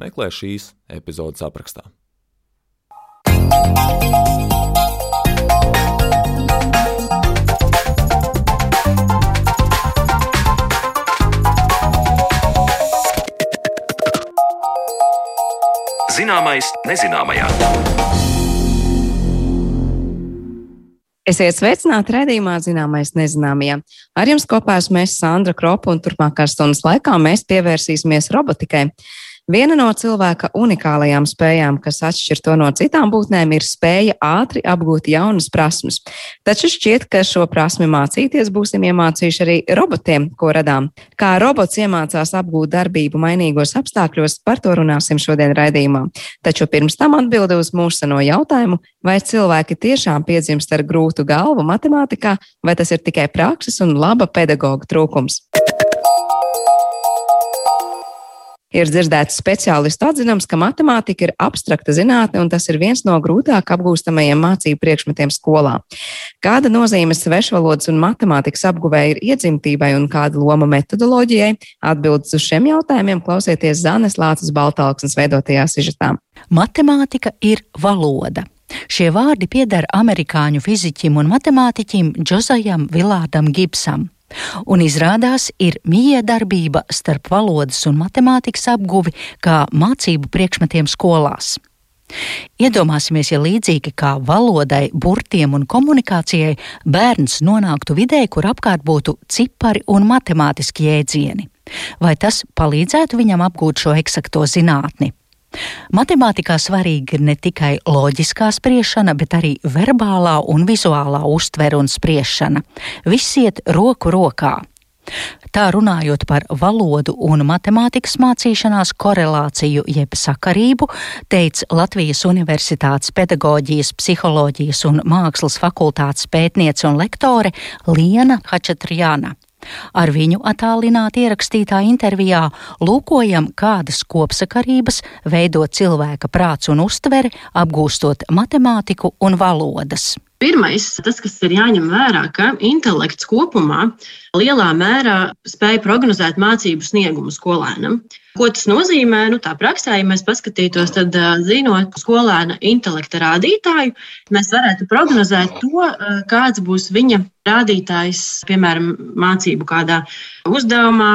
meklē šīs epizodes aprakstā. Zināmais nezināmajā. Esiet sveicināti redzējumā, zināmais nezināmajā. Ar jums kopā esmu es Sandra Kropa, un turpmākās stundas laikā mēs pievērsīsimies robotikai. Viena no cilvēka unikālajām spējām, kas atšķir to no citām būtnēm, ir spēja ātri apgūt jaunas prasmes. Taču šķiet, ka šo prasmi mācīties būsim iemācījuši arī robotiem, ko radām. Kā robots iemācās apgūt darbību mainīgos apstākļos, par to runāsim šodien raidījumā. Taču pirms tam atbildi uz mūsu no jautājumu, vai cilvēki tiešām piedzimst ar grūtu galvu matemātikā, vai tas ir tikai prakses un laba pedagoga trūkums. Ir dzirdēts speciālistu atzinums, ka matemātika ir abstrakta zinātne, un tas ir viens no grūtāk apgūstamajiem mācību priekšmetiem skolā. Kāda nozīme svešvalodas un matemātikas apguvēja ir iedzimtībai un kāda loma metodoloģijai? Atbildes uz šiem jautājumiem klausieties Zanes Lācis Baltalksnes veidotajā sižetā. Matemātika ir valoda. Šie vārdi pieder amerikāņu fiziķim un matemātiķim Džozajam Vilādam Gibsam. Un izrādās, ir miedarbība starp valodas un matemātikas apguvi kā mācību priekšmetiem skolās. Iedomāsimies, ja līdzīgi kā valodai, burtiem un komunikācijai, bērns nonāktu vidē, kur apkārt būtu cipari un matemātiski jēdzieni. Vai tas palīdzētu viņam apgūt šo eksakto zinātni? Matemātikā svarīga ir ne tikai loģiskā spriešana, bet arī verbālā un vizuālā uztvere un spriešana. Viss iet roku rokā. Tā runājot par valodu un matemātikas mācīšanās korelāciju jeb sakarību, teica Latvijas Universitātes pedagoģijas, psiholoģijas un mākslas fakultātes pētniece un lektore Liena Hačatriāna. Ar viņu attālināti ierakstītā intervijā lūkojam, kādas kopsakarības veido cilvēka prāts un uztvere, apgūstot matemātiku un valodas. Pirmais, tas, kas ir jāņem vērā, ka intelekts kopumā lielā mērā spēja prognozēt mācību sniegumu skolēnam. Ko tas nozīmē? Nu, tā praksē, ja mēs paskatītos, tad zinot skolēna intelekta rādītāju, mēs varētu prognozēt to, kāds būs viņa rādītājs, piemēram, mācību kādā uzdevumā,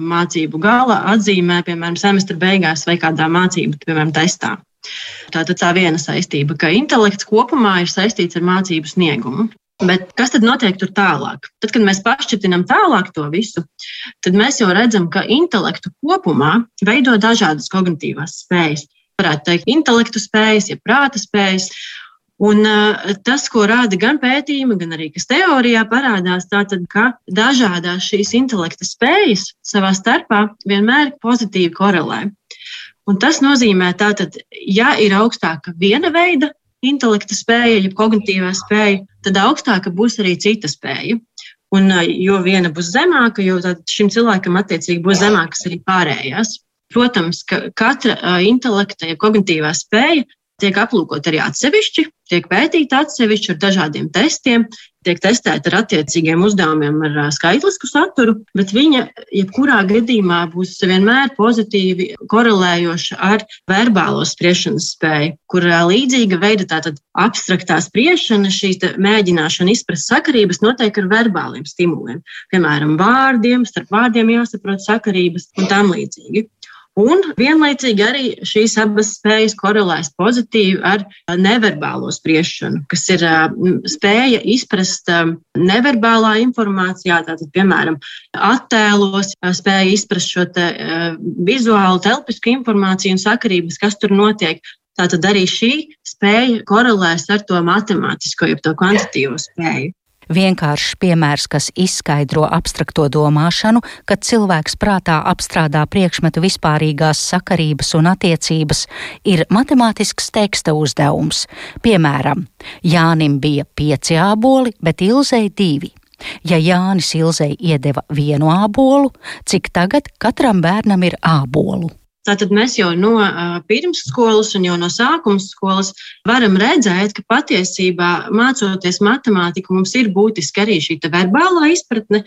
mācību gala atzīmē, piemēram, semestra beigās vai kādā mācību, piemēram, testā. Tātad tā viena saistība, ka intelekts kopumā ir saistīts ar mācību sniegumu. Bet kas tad notiek tur tālāk? Tad, kad mēs pašķirtinām tālāk to visu, tad mēs jau redzam, ka intelektu kopumā veido dažādas kognitīvās spējas. Varētu teikt, intelektu spējas, ja prāta spējas. Un uh, tas, ko rāda gan pētījumi, gan arī kas teorijā parādās, tātad, ka dažādas šīs intelekta spējas savā starpā vienmēr pozitīvi korelē. Un tas nozīmē, ka, ja ir augstāka viena veida intelekta spēja, ja kognitīvā spēja, tad augstāka būs arī cita spēja. Un, jo viena būs zemāka, jo šim cilvēkam attiecīgi būs zemākas arī pārējās. Protams, ka katra intelekta, ja kognitīvā spēja tiek aplūkot arī atsevišķi, tiek pētīta atsevišķi ar dažādiem testiem, tiek testēta ar attiecīgiem uzdevumiem ar skaitlisku saturu, bet viņa jebkurā gadījumā būs vienmēr pozitīvi korelējoša ar verbālo spriešanas spēju, kur līdzīga veida tātad abstraktā spriešana, šī mēģināšana izprast sakarības notiek ar verbāliem stimuliem, piemēram, vārdiem, starp vārdiem jāsaprot sakarības un tam līdzīgi. Un vienlaicīgi arī šīs abas spējas korelēs pozitīvi ar neverbālo spriešanu, kas ir spēja izprast neverbālā informācijā, tātad, piemēram, attēlos, spēja izprast šo te, vizuālu, telpisku informāciju un sakarības, kas tur notiek. Tātad arī šī spēja korelēs ar to matemātisko, jeb to kvantitīvo spēju. Vienkāršs piemērs, kas izskaidro abstrakto domāšanu, kad cilvēks prātā apstrādā priekšmetu vispārīgās sakarības un attiecības, ir matemātisks teksta uzdevums. Piemēram, Jānim bija pieci āboli, bet Ilzei divi. Ja Jānis Ilzei iedeva vienu ābolu, cik tagad katram bērnam ir ābolu? Tātad mēs jau no pirmsskolas un jau no sākuma skolas varam redzēt, ka patiesībā mācoties matemātiku mums ir būtiski arī šī verbālā izpratne,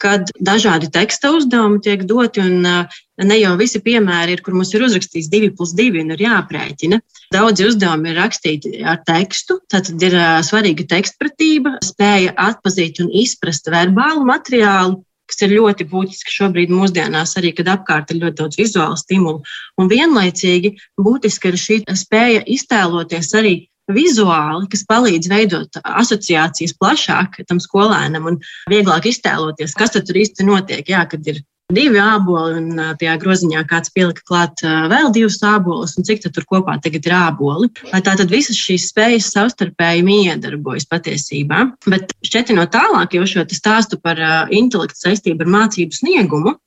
kad dažādi teksta uzdevumi tiek doti, un ne jau visi piemēri ir, kur mums ir uzrakstīts 2 plus 2 un ir jāprēķina. Daudzi uzdevumi ir rakstīti ar tekstu, tad ir svarīga tekstpratība, spēja atpazīt un izprast verbālu materiālu kas ir ļoti būtiski šobrīd mūsdienās, arī kad apkārt ir ļoti daudz vizuālu stimulu. Un vienlaicīgi būtiski ir šī spēja iztēloties arī vizuāli, kas palīdz veidot asociācijas plašāk tam skolēnam un vieglāk iztēloties, kas tur īsti notiek. Jā, kad ir divi āboli, un tajā groziņā kāds pielika klāt vēl divus ābolus, un cik tur kopā tagad ir āboli. Lai tā tad visas šīs spējas savstarpēji miedarbojas patiesībā. Bet šķietinot tālāk jau šo stāstu par intelektu saistību ar mācību sniegumu,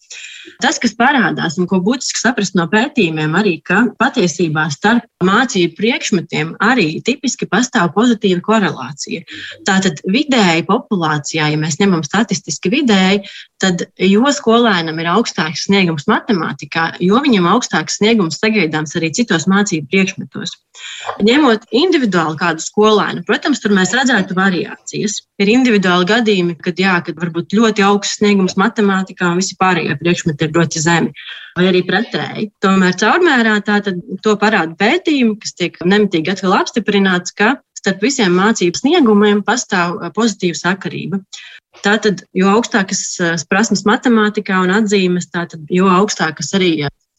Tas, kas parādās un ko būtiski saprast no pētījumiem, arī ka patiesībā starp mācību priekšmetiem arī tipiski pastāv pozitīva korelācija. Tātad vidēji populācijā, ja mēs ņemam statistiski vidēji, tad jo skolēnam ir augstāks sniegums matemātikā, jo viņam augstāks sniegums sagaidāms arī citos mācību priekšmetos. Ņemot individuāli kādu skolēnu, protams, tur mēs redzētu variācijas. Ir individuāli gadījumi, kad, jā, kad varbūt ļoti augsts sniegums matemātikā un visi pārējie priekšmeti ir ļoti zemi, vai arī pretēji. Tomēr caurmērā tātad to parāda pētījumi, kas tiek nemitīgi atkal apstiprināts, ka starp visiem mācību sniegumiem pastāv pozitīva sakarība. Tātad, jo augstākas prasmes matemātikā un atzīmes, tātad, jo augstākas arī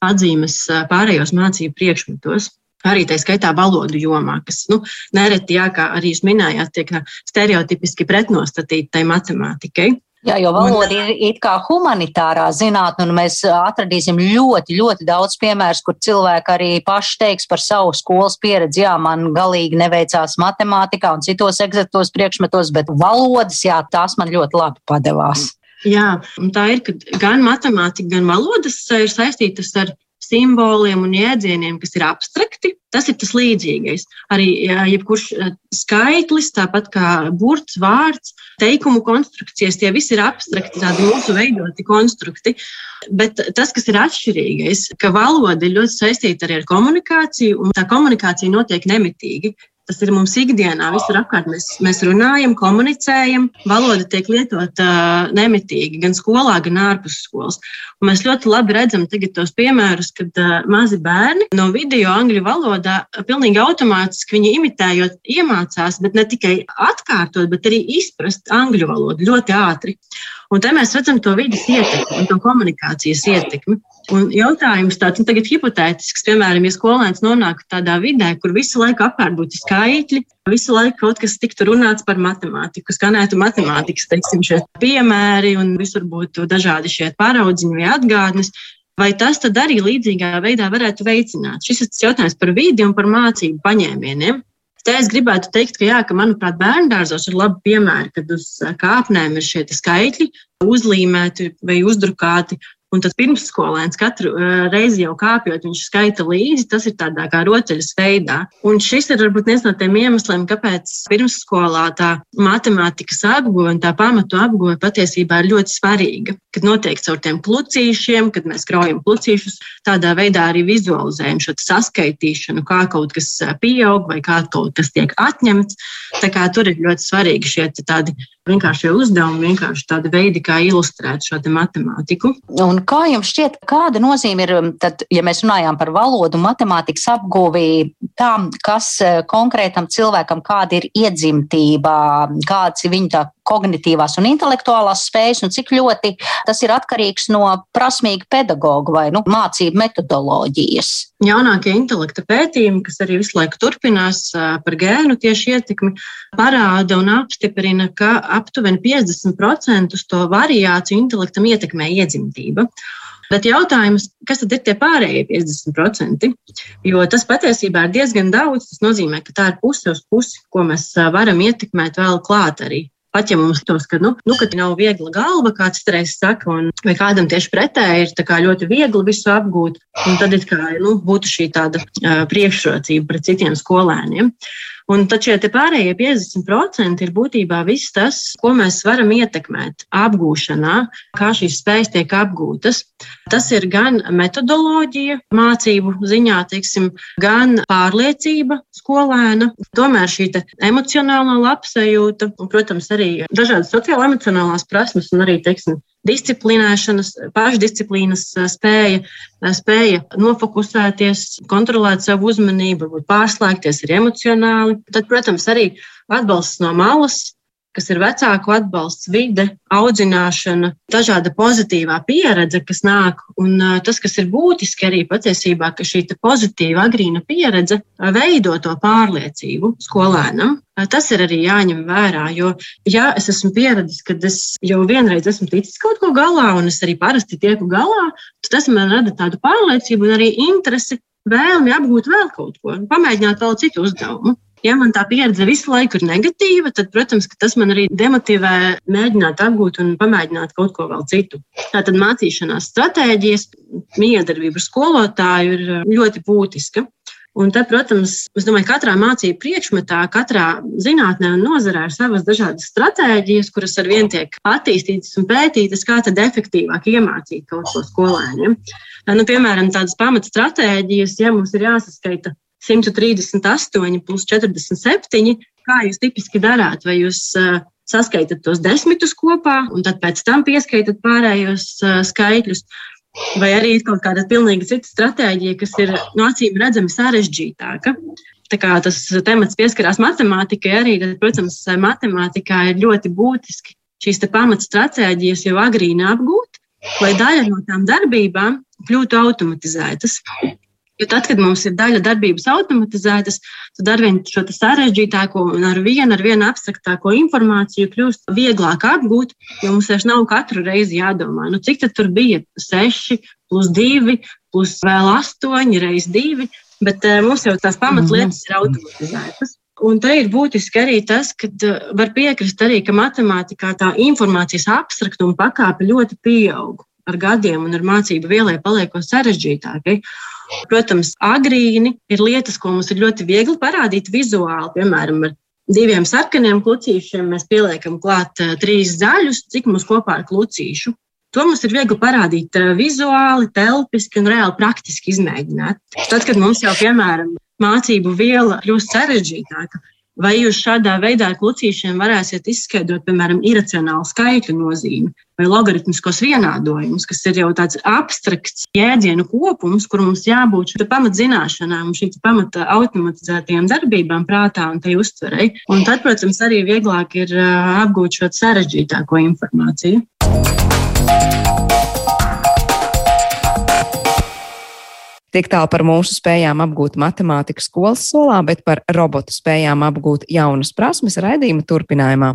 atzīmes pārējos mācību priekšmetos. Arī tā skaitā valodu jomā, kas nu, nereti, jā, kā arī jūs minējāt, tiek stereotipiski pretnostatīta tai matemātikai. Jā, jo valoda ir it kā humanitārā zinātne, un mēs atradīsim ļoti, ļoti daudz piemērus, kur cilvēki arī paši teiks par savu skolas pieredzi. Jā, man galīgi neveicās matemātikā un citos egzatos priekšmetos, bet valodas, jā, tās man ļoti labi padevās. Jā, tā ir, ka gan matemātika, gan valodas ir saistītas ar simboliem un jēdzieniem, kas ir abstrakti. Tas ir tas līdzīgais. Arī jebkurš skaitlis, tāpat kā burts, vārds, teikumu konstrukcijas, tie visi ir abstrakti, tādi mūsu veidoti konstrukti. Bet tas, kas ir atšķirīgais, ka valoda ir ļoti saistīta arī ar komunikāciju, un tā komunikācija notiek nemitīgi. Tas ir mums ikdienā, visur apkārt. Mēs, mēs runājam, komunicējam, valoda tiek lietota nemitīgi gan skolā, gan ārpus skolas. Un mēs ļoti labi redzam tos piemērus, kad mazi bērni no video angļu valodā pilnīgi automātiski viņi imitējot, iemācās, bet ne tikai atkārtot, bet arī izprast angļu valodu ļoti ātri. Un te mēs redzam to vidas ietekmi un to komunikācijas ietekmi. Un jautājums tāds, nu, tagad hipotētisks, piemēram, ja skolēns nonāk tādā vidē, kur visu laiku apkārt būtu skaitļi, visu laiku kaut kas tiktu runāts par matemātiku, skanētu matemātikas, teiksim, šie piemēri, un visur būtu dažādi šie paraudziņi vai atgādnes. Vai tas tad arī līdzīgā veidā varētu veicināt? Šis ir jautājums par vidi un par mācību paņēmieniem. Te es gribētu teikt, ka, jā, ka manuprāt, bērngārzos ir labi piemēri, kad uz kāpnēm ir šie skaitļi uzlīmēti vai uzdrukāti, Un tad pirmsskolēns katru uh, reizi jau kāpjot, viņš skaita līdzi. Tas ir tādā kā rotaļas veidā. Un šis ir varbūt viens no tiem iemesliem, kāpēc pirmsskolā tā matemātikas apgūve un tā pamatu apgūve patiesībā ir ļoti svarīga. Kad notiek caur tiem klucīšiem, kad mēs kraujam klucīšus, tādā veidā arī vizualizējam šo saskaitīšanu, kā kaut kas pieaug vai kā kaut kas tiek atņemts. Tā kā tur ir ļoti svarīgi šie tādi vienkāršie uzdevumi, vienkārši tādi veidi, kā ilustrēt šo matemātiku. Un kā jums šķiet, kāda nozīme ir, um, tad, ja mēs runājām par valodu, matemātikas apgūvi tam, kas uh, konkrētam cilvēkam, kāda ir iedzimtība, kāds ir viņa kognitīvās un intelektuālās spējas, un cik ļoti tas ir atkarīgs no prasmīga pedagoga vai nu, mācību metodoloģijas. Jaunākie intelekta pētījumi, kas arī visu laiku turpinās par gēnu tieši ietekmi, parāda un apstiprina, ka aptuveni 50% to variāciju intelektam ietekmē iedzimtība. Bet jautājums, kas tad ir tie pārējie 50%? Jo tas patiesībā ir diezgan daudz. Tas nozīmē, ka tā ir puse uz pusi, ko mēs varam ietekmēt vēl klāt arī Pat ja mums tos, ka, nu, nu, ka nav viegla galva, kāds reiz saka, un, vai kādam tieši pretēji ir ļoti viegli visu apgūt, tad it kā nu, būtu šī tāda uh, priekšrocība pret citiem skolēniem. Un tad šie pārējie 50% ir būtībā viss tas, ko mēs varam ietekmēt apgūšanā, kā šīs spējas tiek apgūtas. Tas ir gan metodoloģija, mācību ziņā, teiksim, gan pārliecība skolēna, tomēr šī emocionālā labsajūta, un, protams, arī dažādas sociālo-emocionālās prasmes un arī, teiksim, disciplinēšanas, pašdisciplīnas spēja, spēja nofokusēties, kontrolēt savu uzmanību, varbūt pārslēgties arī emocionāli. Tad, protams, arī atbalsts no malas, kas ir vecāku atbalsts, vide, audzināšana, dažāda pozitīvā pieredze, kas nāk. Un tas, kas ir būtiski arī patiesībā, ka šī pozitīva agrīna pieredze veido to pārliecību skolēnam. Tas ir arī jāņem vērā, jo, ja es esmu pieredzējis, ka es jau vienreiz esmu ticis kaut ko galā, un es arī parasti tieku galā, tad tas man rada tādu pārliecību un arī interesi, vēlmi apgūt vēl kaut ko, pamēģināt vēl citu uzdevumu. Ja man tā pieredze visu laiku ir negatīva, tad, protams, tas man arī demotivē mēģināt apgūt un pamēģināt kaut ko vēl citu. Tātad mācīšanās stratēģijas, miedarbība ar skolotāju ir ļoti būtiska. Un te, protams, es domāju, ka katrā mācību priekšmetā, katrā zinātnē un nozarē ir savas dažādas stratēģijas, kuras ar vien tiek attīstītas un pētītas, kā tad efektīvāk iemācīt kaut ko skolēniem. Nu, piemēram, tādas pamatstratēģijas, ja mums ir jāsaskaita 138 plus 47. Kā jūs tipiski darāt? Vai jūs uh, saskaitat tos desmitus kopā, un tad pēc tam pieskaitat pārējos uh, skaitļus? Vai arī ir kaut kāda pilnīgi cita stratēģija, kas ir no acīm redzami sarežģītāka? Tā kā tas temats pieskarās matemātikai, arī, tad, protams, matemātikā ir ļoti būtiski šīs pamatstratēģijas jau agrīni apgūt, lai daļa no tām darbībām kļūtu automatizētas. Jo tad, kad mums ir daļa darbības automatizētas, tad ar vien šo sarežģītāko un ar vienu, ar vienu abstraktāko informāciju kļūst vieglāk apgūt, jo mums vairs nav katru reizi jādomā, nu, cik tur bija 6, plus 2, plus vēl 8, reizes 2, bet uh, mums jau tās pamatlietas ir automatizētas. Un te ir būtiski arī tas, ka uh, var piekrist arī, ka matemātikā tā informācijas abstraktuma pakāpe ļoti pieaug ar gadiem un ar mācību vielai paliekot sarežģītākai. Protams, agrīni ir lietas, ko mums ir ļoti viegli parādīt vizuāli, piemēram, ar diviem sarkaniem klucīšiem mēs pieliekam klāt uh, trīs zaļus, cik mums kopā ir klucīšu. To mums ir viegli parādīt uh, vizuāli, telpiski un reāli praktiski izmēģināt. Tad, kad mums jau, piemēram, mācību viela kļūst sarežģītāka, Vai jūs šādā veidā ar klucīšiem varēsiet izskaidrot, piemēram, iracionālu skaitļu nozīmi vai logaritmiskos vienādojumus, kas ir jau tāds abstrakts jēdzienu kopums, kur mums jābūt pamatzināšanām, šī pamata automatizētajām darbībām, prātā un tai uztverei. Un tad, protams, arī vieglāk ir apgūt šo sarežģītāko informāciju. Tik tālu par mūsu spējām apgūt matemātiku skolas solā, bet par robotu spējām apgūt jaunas prasmes raidījuma turpinājumā.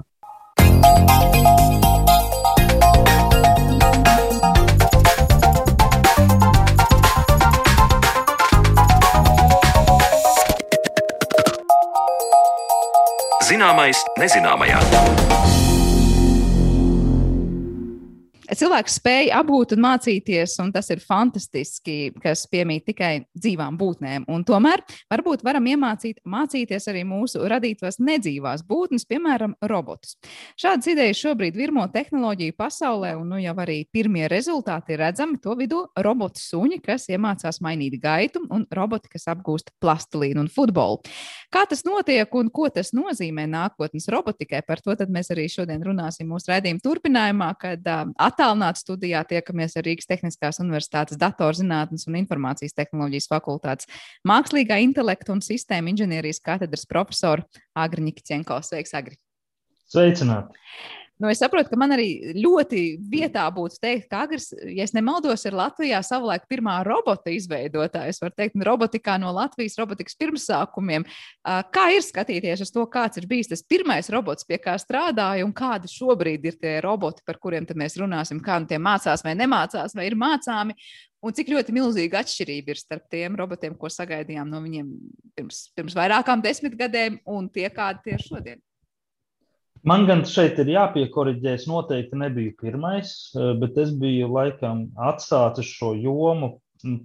Zināmais nezināmajā. Cilvēks spēja apgūt un mācīties, un tas ir fantastiski, kas piemīt tikai dzīvām būtnēm. Un tomēr varbūt varam iemācīt mācīties arī mūsu radītās nedzīvās būtnes, piemēram, robotus. Šādas idejas šobrīd virmo tehnoloģiju pasaulē, un nu jau arī pirmie rezultāti ir redzami. To vidū robotu suņi, kas iemācās mainīt gaitu, un roboti, kas apgūst plastilīnu un futbolu. Kā tas notiek un ko tas nozīmē nākotnes robotikai, par to mēs arī šodien runāsim mūsu raidījuma turpinājumā, kad uh, attālināti studijā tiekamies ar Rīgas Tehniskās Universitātes datorzinātnes un informācijas tehnoloģijas fakultātes mākslīgā intelekta un sistēma inženierijas katedras profesoru Agri Nikicenko. Sveiks, Agri! Sveicināti! Nu, es saprotu, ka man arī ļoti vietā būtu teikt, ka Agris, ja nemaldos, ir Latvijā savulaik pirmā robota izveidotāja. Es varu teikt, robotikā no Latvijas robotikas pirmsākumiem. Kā ir skatīties uz to, kāds ir bijis tas pirmais robots, pie kā strādāja, un kādi šobrīd ir tie roboti, par kuriem mēs runāsim, kā nu tie mācās vai nemācās, vai ir mācāmi, Un cik ļoti milzīga atšķirība ir starp tiem robotiem, ko sagaidījām no viņiem pirms, pirms vairākām desmit gadiem, un tie, kādi tie ir šodien? Man gan šeit ir jāpiekoriģē, es noteikti nebiju pirmais, bet es biju laikam atsācis šo jomu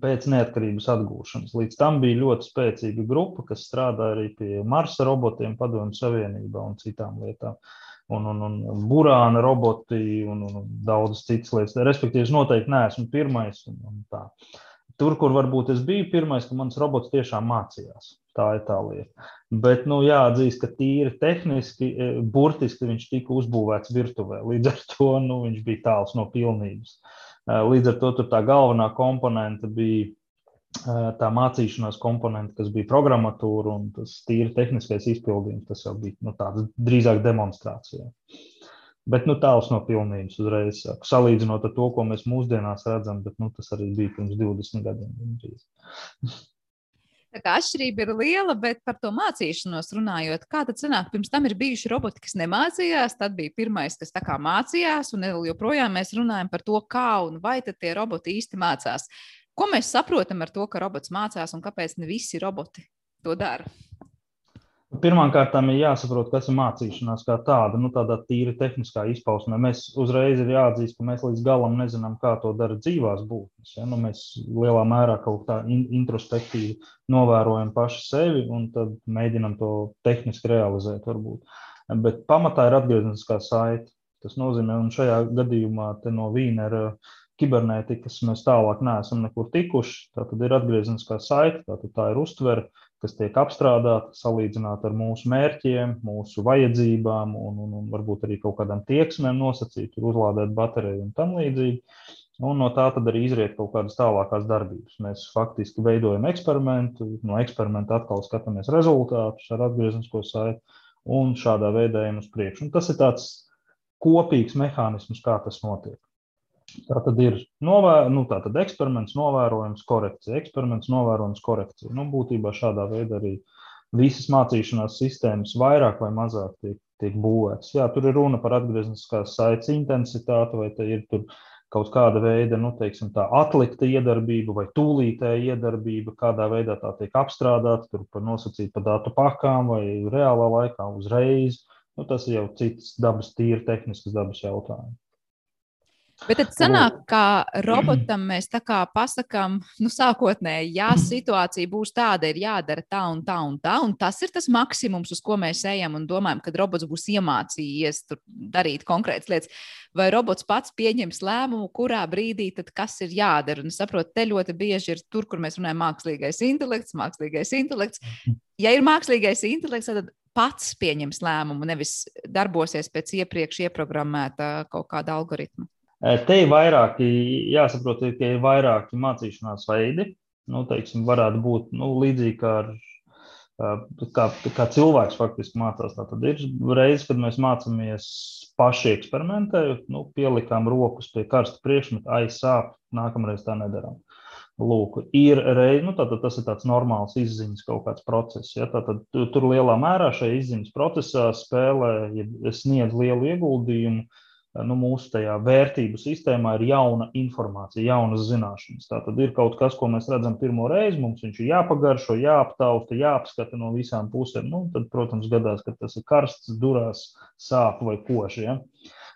pēc neatkarības atgūšanas. Līdz tam bija ļoti spēcīga grupa, kas strādāja arī pie Marsa robotiem, Padomju Savienībā un citām lietām. Un, un, un burāna roboti un, un, un daudzas citas lietas. Respektīvi, es noteikti neesmu pirmais. Un, un tā. Tur, kur varbūt es biju pirmais, ka mans robots tiešām mācījās. Tā ir tā lieta. Bet, nu, jāatzīst, ka tīri tehniski, e, burtiski viņš tika uzbūvēts virtuvē. Līdz ar to nu, viņš bija tāls no pilnības. Eh, līdz ar to tā galvenā komponente bija eh, tā mācīšanās komponente, kas bija programmatūra un tas tīri tehniskais izpildījums. Tas jau bija nu, tāds drīzāk demonstrācijā. Bet nu, tāls no pilnības uzreiz. Salīdzinot ar to, ko mēs mūsdienās redzam, bet nu, tas arī bija pirms 20 gadiem. Tā kā atšķirība ir liela, bet par to mācīšanos runājot, kā tad sanāk, pirms tam ir bijuši roboti, kas nemācījās, tad bija pirmais, kas tā kā mācījās, un joprojām mēs runājam par to, kā un vai tad tie roboti īsti mācās. Ko mēs saprotam ar to, ka robots mācās un kāpēc ne visi roboti to dara? Pirmkārt, ir jāsaprot, kas ir mācīšanās kā tāda, nu, tādā tīri tehniskā izpausmē. Mēs uzreiz ir jāatzīst, ka mēs līdz galam nezinām, kā to dara dzīvās būtnes. Ja? Nu, mēs lielā mērā kaut kā introspektīvi novērojam paši sevi un tad mēģinam to tehniski realizēt. Varbūt. Bet pamatā ir atgriezniskā saite. Tas nozīmē, un šajā gadījumā no Vīnera kibernētikas mēs tālāk neesam nekur tikuši. Tā tad ir atgriezniskā saite, tā, tā ir uztvere kas tiek apstrādāta, salīdzināta ar mūsu mērķiem, mūsu vajadzībām un, un, un varbūt arī kaut kādām tieksmēm nosacīt, uzlādēt bateriju un tam līdzīgi. Un no tā arī izriet kaut kādas tālākās darbības. Mēs faktiski veidojam eksperimentu, no eksperimenta atkal skatāmies rezultātus ar atgrieznisko saiti un šādā veidā ejam uz priekšu. Un tas ir tāds kopīgs mehānisms, kā tas notiek. Tā tad ir novēr, nu, tā tad eksperiments, novērojums, korekcija. Eksperiments, novērojums, korekcija. Nu, būtībā šādā veidā arī visas mācīšanās sistēmas vairāk vai mazāk tiek, tiek būvētas. Jā, tur ir runa par atgriezniskās saites intensitāti, vai te ir kaut kāda veida, nu, teiksim, tā atlikta iedarbība vai tūlītēja iedarbība, kādā veidā tā tiek apstrādāta, tur par nosacīt pa datu pakām vai reālā laikā uzreiz. Nu, tas ir jau cits dabas, tīri tehnisks dabas jautājums. Bet tad sanāk, ka robotam mēs tā kā pasakām, nu, sākotnēji, ja situācija būs tāda, ir jādara tā un tā un tā, un tas ir tas maksimums, uz ko mēs ejam un domājam, kad robots būs iemācījies darīt konkrētas lietas. Vai robots pats pieņems lēmumu, kurā brīdī tad kas ir jādara? Un saprotu, te ļoti bieži ir tur, kur mēs runājam mākslīgais intelekts, mākslīgais intelekts. Ja ir mākslīgais intelekts, tad pats pieņems lēmumu, nevis darbosies pēc iepriekš ieprogrammēta kaut kāda algoritma. Te ir vairāki, jāsaprot, ka ir vairāki mācīšanās veidi. Nu, teiksim, varētu būt nu, līdzīgi kā, ar, kā, kā cilvēks faktiski mācās. Tad ir reizes, kad mēs mācāmies paši eksperimentējot, nu, pielikām rokas pie karsta priekšmeta, aizsāp, nākamreiz tā nedarām. Lūk, ir reize, nu, tātad tas ir tāds normāls izziņas kaut kāds process. Ja, tātad tur lielā mērā šajā izziņas procesā spēlē, ja sniedz lielu ieguldījumu nu, mūsu tajā vērtību sistēmā ir jauna informācija, jaunas zināšanas. Tā tad ir kaut kas, ko mēs redzam pirmo reizi, mums viņš ir jāpagaršo, jāaptausta, jāapskata no visām pusēm. Nu, tad, protams, gadās, ka tas ir karsts, durās, sāp vai koši. Ja?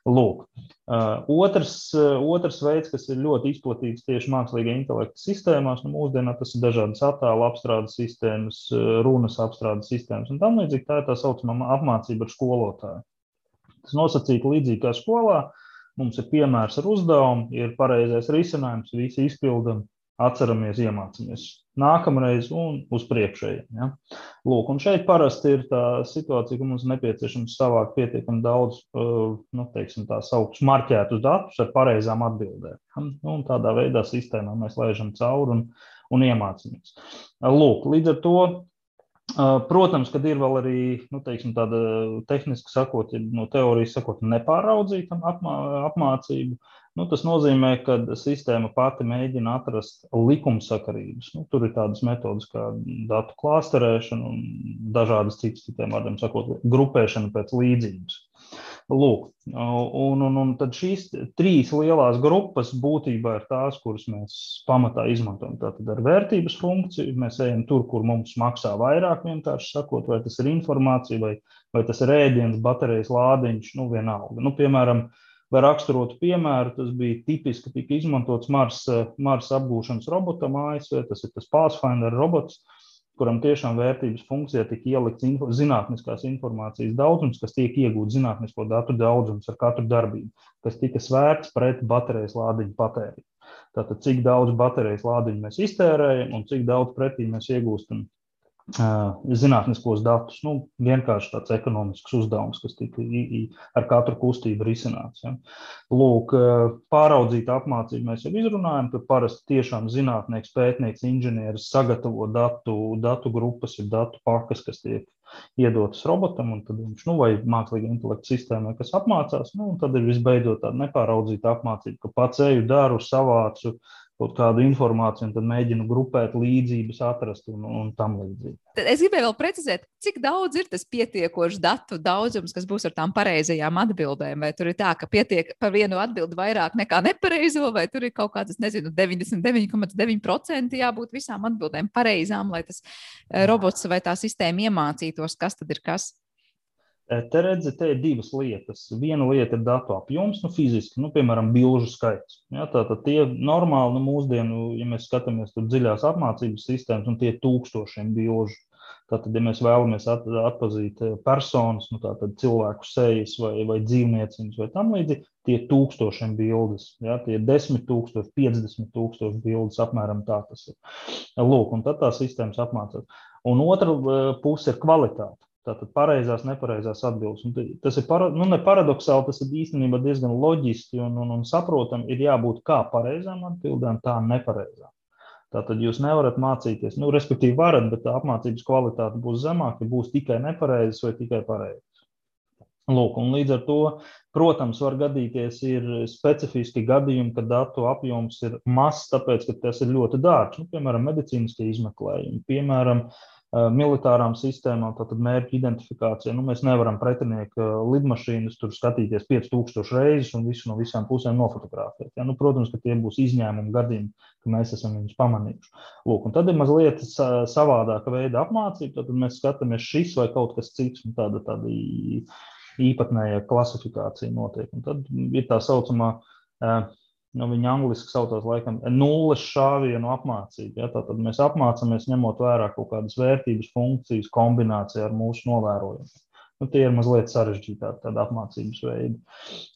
Lūk. Uh, otrs, uh, otrs veids, kas ir ļoti izplatīts tieši mākslīgā intelekta sistēmās, nu, mūsdienā tas ir dažādas attēlu apstrādes sistēmas, runas apstrādes sistēmas un tam līdzīgi. Tā ir tā saucamā apmācība ar skolotāju. Tas nosacīts līdzīgi kā skolā. Mums ir piemērs ar uzdevumu, ir pareizais risinājums, visi izpildām, atceramies, iemācāmies. Nākamreiz un uz priekšējiem. Ja? Lūk, un šeit parasti ir tā situācija, ka mums nepieciešams savākt pietiekami daudz, nu, teiksim, tā saucamus marķētus datus ar pareizām atbildēm. Ja? Nu, un tādā veidā sistēmā mēs laižam cauri un, un iemācāmies. Lūk, līdz ar to Protams, kad ir vēl arī nu, teiksim, tāda tehniski sakot, no teorijas sakot, nepāraudzīta apmā, apmācība, nu, tas nozīmē, ka sistēma pati mēģina atrast likumsakarības. Nu, tur ir tādas metodas kā datu klāsterēšana un dažādas citas, citiem vārdiem sakot, grupēšana pēc līdzības. Lūk, un, un, un tad šīs trīs lielās grupas būtībā ir tās, kuras mēs pamatā izmantojam. Tātad ar vērtības funkciju mēs ejam tur, kur mums maksā vairāk, vienkārši sakot, vai tas ir informācija, vai, vai tas ir ēdiens, baterijas lādiņš, nu vienalga. Nu, piemēram, vai raksturotu piemēru, tas bija tipiski, tika izmantots Mars, Mars apgūšanas robotam ASV, tas ir tas Pathfinder robots kuram tiešām vērtības funkcijā tika ielikts info, zinātniskās informācijas daudzums, kas tiek iegūts zinātnisko datu daudzums ar katru darbību, kas tika svērts pret baterijas lādiņu patēriņu. Tātad, cik daudz baterijas lādiņu mēs iztērējam un cik daudz pretī mēs iegūstam zinātniskos datus. Nu, vienkārši tāds ekonomisks uzdevums, kas tika ar katru kustību risināts. Ja. Lūk, pāraudzīt apmācību mēs jau izrunājam, ka parasti tiešām zinātnieks, pētnieks, inženieris sagatavo datu, datu grupas, ir datu pakas, kas tiek iedotas robotam, un tad viņš, nu, vai mākslīga intelekta sistēmai, kas apmācās, nu, un tad ir visbeidzot tāda nepāraudzīta apmācība, ka pats eju, daru, savācu, uh, kaut kādu informāciju, un tad mēģinu grupēt līdzības, atrast un, un tam līdzīgi. Es gribēju vēl precizēt, cik daudz ir tas pietiekošs datu daudzums, kas būs ar tām pareizajām atbildēm. Vai tur ir tā, ka pietiek par vienu atbildi vairāk nekā nepareizo, vai tur ir kaut kāds, nezinu, 99,9% jābūt visām atbildēm pareizām, lai tas eh, robots vai tā sistēma iemācītos, kas tad ir kas. Te redzat, te ir divas lietas. Viena lieta ir datu apjoms, nu, fiziski, nu, piemēram, bilžu skaits. Ja, Tātad tie normāli, nu, mūsdienu, ja mēs skatāmies tur dziļās apmācības sistēmas, un tie ir tūkstošiem bilžu. Tātad, ja mēs vēlamies at, atpazīt personas, nu, tātad cilvēku sejas vai, vai dzīvnieciņus vai tam līdzīgi, tie ir tūkstošiem bildes. Ja, tie ir 10 tūkstoši, 50 tūkstoši bildes, apmēram tā tas ir. Lūk, un tad tā sistēmas apmācās. Un otra puse ir kvalitāte. Tātad pareizās, nepareizās atbildes. Un tas ir para, nu, paradoxāli, tas ir īstenībā diezgan loģiski un, un, un saprotami. Ir jābūt kā pareizām atbildēm, tā nepareizām. Tātad jūs nevarat mācīties, nu, respektīvi, varat, bet apmācības kvalitāte būs zemāka, ja būs tikai nepareizas vai tikai pareizas. Lūk, un līdz ar to, protams, var gadīties specifiski gadījumi, kad datu apjoms ir mazs, tāpēc, ka tas ir ļoti dārgs. Nu, piemēram, medicīniskie izmeklējumi, piemēram, uh, militārām sistēmām, tātad mērķu identifikācija. Nu, mēs nevaram pretinieku eh, lidmašīnas tur skatīties 5000 reizes un visu no visām pusēm nofotografēt. Ja? Nu, protams, ka tie būs izņēmumi gadījumi, ka mēs esam viņus pamanījuši. Lūk, tad ir mazliet savādāka veida apmācība. Tad mēs skatāmies šis vai kaut kas cits, tāda, tāda īpatnēja klasifikācija notiek. Un tad ir tā saucamā uh, nu, viņi angliski saucās laikam nulles šāvienu apmācību. Ja? Tātad mēs apmācāmies ņemot vērā kaut kādas vērtības funkcijas kombinācijā ar mūsu novērojumiem. Nu, tie ir mazliet sarežģītāki apmācības veidi.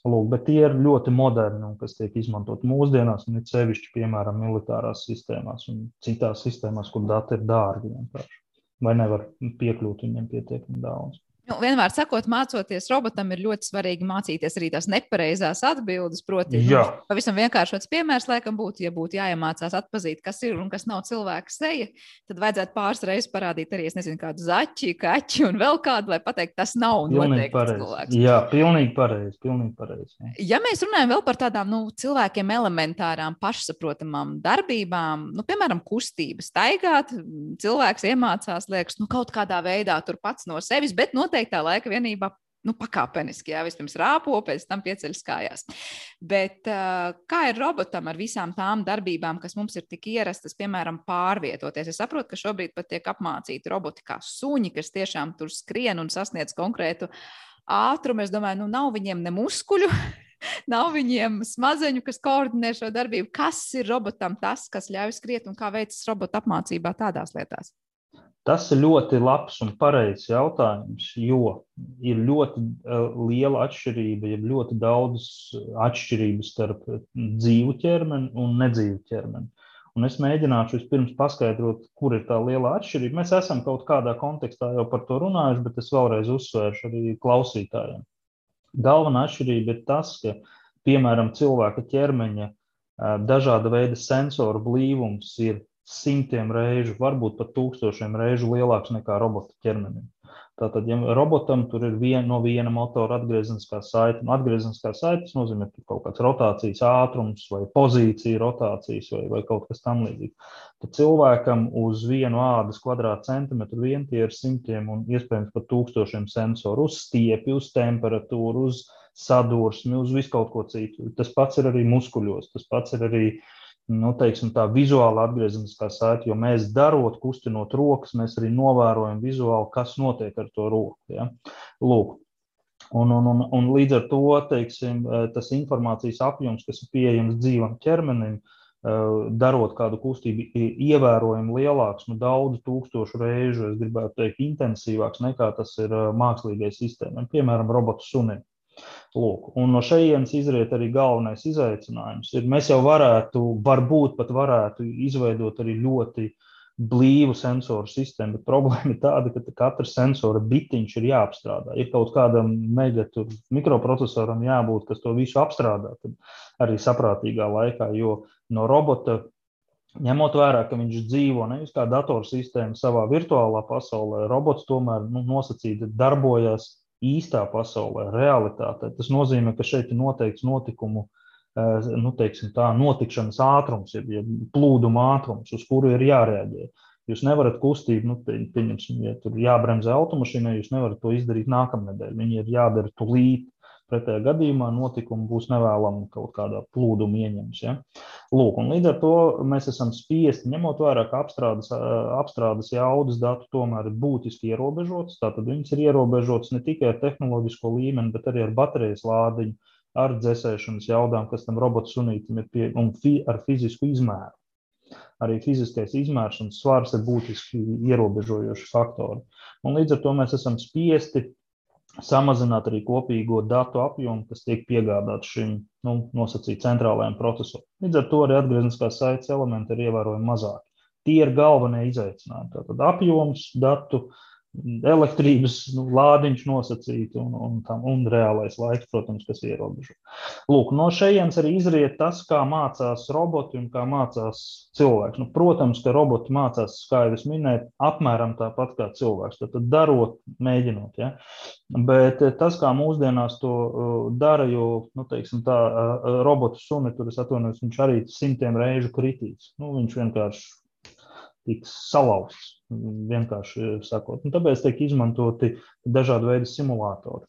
Lūk, bet tie ir ļoti moderni un kas tiek izmantot mūsdienās, un it sevišķi, piemēram, militārās sistēmās un citās sistēmās, kur dati ir dārgi vienkārši. Vai nevar piekļūt viņiem pietiekami daudz. Nu, vienmēr sakot, mācoties robotam, ir ļoti svarīgi mācīties arī tās nepareizās atbildes. Proti, nu, pavisam vienkāršots piemērs, laikam, būtu, ja būtu jāiemācās atpazīt, kas ir un kas nav cilvēka seja, tad vajadzētu pāris reizes parādīt arī, nezinu, kādu zaķi, kaķi un vēl kādu, lai pateiktu, tas nav noteikti cilvēks. Jā, pilnīgi pareizi. Pilnīgi pareizi. Ja mēs runājam vēl par tādām nu, cilvēkiem elementārām, pašsaprotamām darbībām, nu, piemēram, kustības, staigāt, cilvēks iemācās, liekas, nu, kaut kādā veidā tur pats no sevis, bet noteikti noteiktā laika vienībā nu, pakāpeniski, jā, vispirms rāpo, pēc tam pieceļas kājās. Bet uh, kā ir robotam ar visām tām darbībām, kas mums ir tik ierastas, piemēram, pārvietoties? Es saprotu, ka šobrīd pat tiek apmācīti roboti kā suņi, kas tiešām tur skrien un sasniedz konkrētu ātrumu. Es domāju, nu nav viņiem ne muskuļu. Nav viņiem smadzeņu, kas koordinē šo darbību. Kas ir robotam tas, kas ļauj skriet un kā veicas robota apmācībā tādās lietās? Tas ir ļoti labs un pareizs jautājums, jo ir ļoti uh, liela atšķirība, ja ļoti daudz atšķirības starp dzīvu ķermeni un nedzīvu ķermeni. Un es mēģināšu vispirms paskaidrot, kur ir tā liela atšķirība. Mēs esam kaut kādā kontekstā jau par to runājuši, bet es vēlreiz uzsvēršu arī klausītājiem. Galvenā atšķirība ir tas, ka, piemēram, cilvēka ķermeņa dažāda veida sensoru blīvums ir simtiem reižu, varbūt pat tūkstošiem reižu lielāks nekā robota ķermenim. Tātad, ja robotam tur ir vien, no viena motora atgriezeniskā saite, un atgriezeniskā saite nozīmē kaut kāds rotācijas ātrums vai pozīcija rotācijas vai, vai kaut kas tam līdzīgs. Tad cilvēkam uz vienu ādas kvadrātcentimetru vien tie ir simtiem un iespējams pat tūkstošiem sensoru uz stiepi, uz temperatūru, uz sadursmi, uz visu kaut ko citu. Tas pats ir arī muskuļos, tas pats ir arī nu, teiksim, tā vizuāla atgriezeniskā saite, jo mēs darot, kustinot rokas, mēs arī novērojam vizuāli, kas notiek ar to roku. Ja? Lūk. Un, un, un, un līdz ar to teiksim, tas informācijas apjoms, kas ir pieejams dzīvam ķermenim, Eh, darot kādu kustību ievērojami lielāks, nu, daudz tūkstošu reižu, es gribētu teikt, intensīvāks nekā tas ir eh, mākslīgai sistēmai, piemēram, robotu sunim. Lūk, un no šejienes izriet arī galvenais izaicinājums. Ir, mēs jau varētu, varbūt pat varētu izveidot arī ļoti blīvu sensoru sistēmu, bet problēma ir tāda, ka katra sensora bitiņš ir jāapstrādā. Ir kaut kādam mega mikroprocesoram jābūt, kas to visu apstrādā, arī saprātīgā laikā, jo no robota, ņemot vērā, ka viņš dzīvo nevis kā datorsistēma savā virtuālā pasaulē, robots tomēr nu, nosacīti darbojas īstā pasaulē, realitātē. Tas nozīmē, ka šeit ir noteikts notikumu eh, nu, teiksim, tā, notikšanas ātrums, ir ja plūduma ātrums, uz kuru ir jārēģē. Jūs nevarat kustību, nu, pieņemsim, ja tur jābremzē automašīnai, jūs nevarat to izdarīt nākamnedēļ. Viņi ir jādara tūlīt, Pretējā gadījumā notikumi būs nevēlami kaut kādā plūduma ieņems. Ja? Lūk, līdz ar to mēs esam spiesti, ņemot vērā, ka apstrādes, apstrādes jaudas datu tomēr ir būtiski ierobežotas. Tātad viņas ir ierobežotas ne tikai ar tehnoloģisko līmeni, bet arī ar baterijas lādiņu, ar dzēsēšanas jaudām, kas tam robotu sunītam ir pie, un fi, ar fizisku izmēru arī fiziskais izmērs un svars ir būtiski ierobežojoši faktori. Un līdz ar to mēs esam spiesti samazināt arī kopīgo datu apjomu, kas tiek piegādāts šim nu, nosacīt centrālajiem procesoram. Līdz ar to arī atgriezniskās saites elementi ir ievērojami mazāki. Tie ir galvenie izaicinājumi. Tātad apjoms, datu elektrības nu, lādiņš nosacīti un, un, tam, un reālais laiks, protams, kas ierobežo. Lūk, no šejienes arī izriet tas, kā mācās roboti un kā mācās cilvēks. Nu, protams, ka roboti mācās, kā jau es minēju, apmēram tāpat kā cilvēks. Tad, tad darot, mēģinot. Ja? Bet eh, tas, kā mūsdienās to uh, dara, jo, nu, teiksim, tā uh, robotu suni, tur es atvainojos, viņš arī simtiem reižu kritīs. Nu, viņš vienkārši tiks salauzts, vienkārši sakot. Un tāpēc tiek izmantoti dažādi veidi simulātori.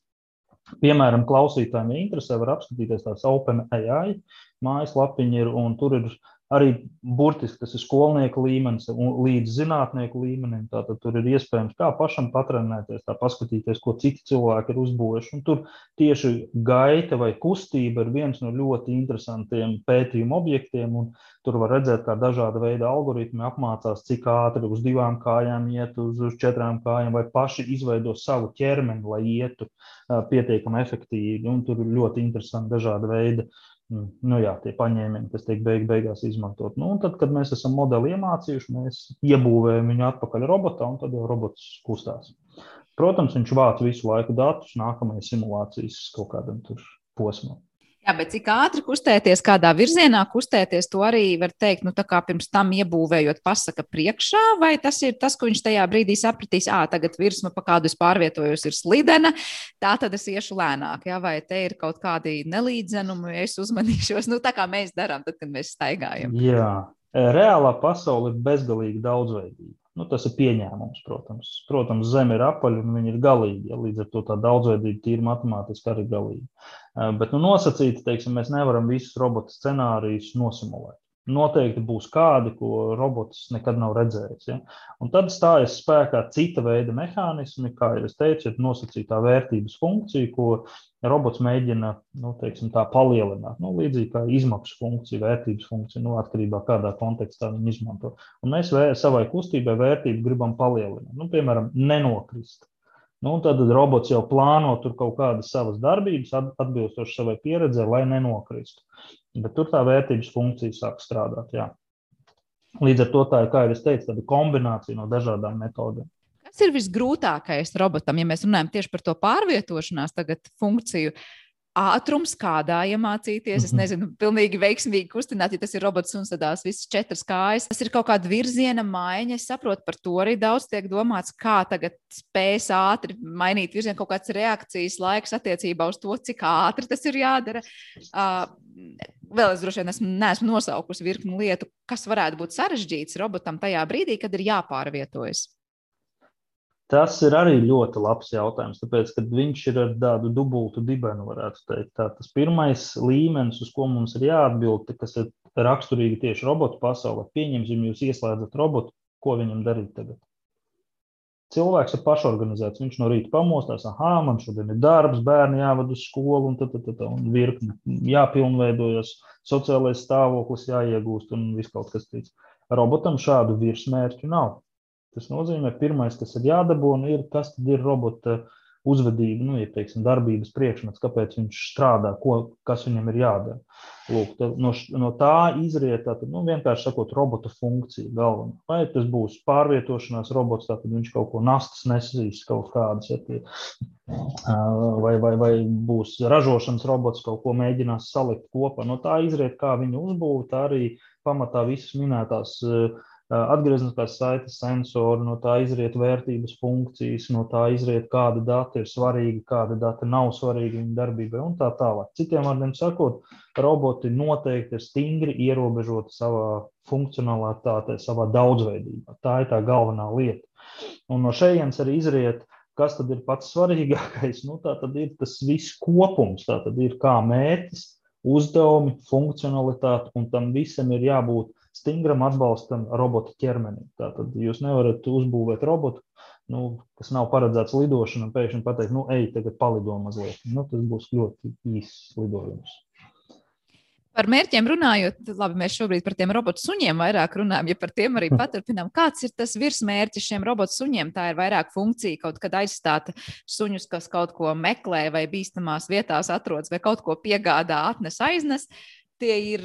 Piemēram, klausītājiem, ja interesē, var apskatīties tās OpenAI mājaslapiņa ir, un tur ir arī burtiski tas ir skolnieku līmenis līdz zinātnieku līmenim. Tātad tur ir iespējams kā pašam patrenēties, tā paskatīties, ko citi cilvēki ir uzbūvējuši. Un tur tieši gaita vai kustība ir viens no ļoti interesantiem pētījumu objektiem. Tur var redzēt, kā dažāda veida algoritmi apmācās, cik ātri uz divām kājām iet, uz, uz četrām kājām, vai paši izveido savu ķermeni, lai ietu pietiekami efektīvi. Un tur ir ļoti interesanti dažādi veidi. Nu, jā, tie paņēmieni, kas tiek beig, beigās izmantot. Nu, tad, kad mēs esam modeli iemācījuši, mēs iebūvējam viņu atpakaļ robotā, un tad jau robots kustās. Protams, viņš vāc visu laiku datus nākamajai simulācijas kaut kādam posmam. Jā, bet cik ātri kustēties, kādā virzienā kustēties, to arī var teikt, nu, tā kā pirms tam iebūvējot pasaka priekšā, vai tas ir tas, ko viņš tajā brīdī sapratīs, ā, tagad virsma, pa kādu es pārvietojos, ir slidena, tā tad es iešu lēnāk, jā, vai te ir kaut kādi nelīdzenumi, es uzmanīšos, nu, tā kā mēs darām, tad, kad mēs staigājam. Jā, reālā pasaule ir bezgalīgi daudzveidīga. Nu, tas ir pieņēmums, protams. Protams, Zeme ir apaļa un viņa ir galīga. Ja, līdz ar to tā daudzveidība tīri matemātiski arī galīga. Bet nu, nosacīti, teiksim, mēs nevaram visus robotu scenārijus nosimulēt noteikti būs kādi, ko robots nekad nav redzējis. Ja? Un tad stājas spēkā cita veida mehānismi, kā jau teicu, ir nosacītā vērtības funkcija, ko robots mēģina nu, teiksim, palielināt. Nu, līdzīgi kā izmaksu funkcija, vērtības funkcija, nu, atkarībā no kādā kontekstā viņi izmanto. Un mēs savai kustībai vērtību gribam palielināt. Nu, piemēram, nenokrist. Nu, tad robots jau plāno tur kaut kādas savas darbības, atbilstoši savai pieredzē, lai nenokristu. Bet tur tā vērtības funkcija sāk strādāt. Jā. Līdz ar to tā ir, kā jau es teicu, tāda kombinācija no dažādām metodēm. Kas ir visgrūtākais robotam, ja mēs runājam tieši par to pārvietošanās funkciju? Ātrums, kādā iemācīties. Es mhm. nezinu, pilnīgi veiksmīgi kustināt, ja tas ir robots un sadās visas četras kājas. Tas ir kaut kāda virziena maiņa. Es saprotu, par to arī daudz tiek domāts, kā tagad spēs ātri mainīt virzienu, kaut kāds reakcijas laiks attiecībā uz to, cik ātri tas ir jādara. Uh, vēl es droši vien esmu, neesmu nosaukusi virkni lietu, kas varētu būt sarežģīts robotam tajā brīdī, kad ir jāpārvietojas. Tas ir arī ļoti labs jautājums, tāpēc, ka viņš ir ar tādu dubultu dibenu, varētu teikt. Tā, tas pirmais līmenis, uz ko mums ir jāatbild, kas ir raksturīgi tieši robotu pasaulē, pieņemsim, jūs ieslēdzat robotu, ko viņam darīt tagad. Cilvēks ir pašorganizēts. Viņš no rīta pamostās, ah, man šodien ir darbs, bērni jāvada uz skolu, un tā, tā, tā, tā un virkni jāpilnveidojas, sociālais stāvoklis jāiegūst un viss kaut kas cits. Robotam šādu virsmērķu nav. Tas nozīmē, pirmais, kas ir jādabūna, ir, kas ir robota uzvedība, nu, ja teiksim, darbības priekšmets, kāpēc viņš strādā, ko, kas viņam ir jādara. Lūk, tā, no, no tā izriet tātad, nu, vienkārši sakot, robota funkcija galvenā. Vai tas būs pārvietošanās robots, tad viņš kaut ko nastas nesīs, kaut kādas, ja tie, vai, vai, vai būs ražošanas robots, kaut ko mēģinās salikt kopā. No tā izriet, kā viņu uzbūvēt, arī pamatā visas minētās uh, atgriezniskās saites sensori, no tā izriet vērtības funkcijas, no tā izriet, kāda data ir svarīga, kāda data nav svarīga viņa darbībai un tā tālāk. Citiem vārdiem sakot, roboti noteikti ir stingri ierobežoti savā funkcionalitātē, savā daudzveidībā. Tā ir tā galvenā lieta. Un no šejienes arī izriet, kas tad ir pats svarīgākais. Nu, tā tad ir tas viss kopums, tā tad ir kā mērķis, uzdevumi, funkcionalitāte, un tam visam ir jābūt stingram atbalstam robota ķermenim. Tātad jūs nevarat uzbūvēt robotu, nu, kas nav paredzēts lidošanai, un pēkšņi pateikt, nu, ej, tagad palido mazliet. Nu, tas būs ļoti īss lidojums. Par mērķiem runājot, labi, mēs šobrīd par tiem robotu suņiem vairāk runājam, ja par tiem arī paturpinām. Kāds ir tas virsmērķis šiem robotu suņiem? Tā ir vairāk funkcija, kaut kad aizstāt suņus, kas kaut ko meklē vai bīstamās vietās atrodas, vai kaut ko piegādā, atnes, aiznes. Tie ir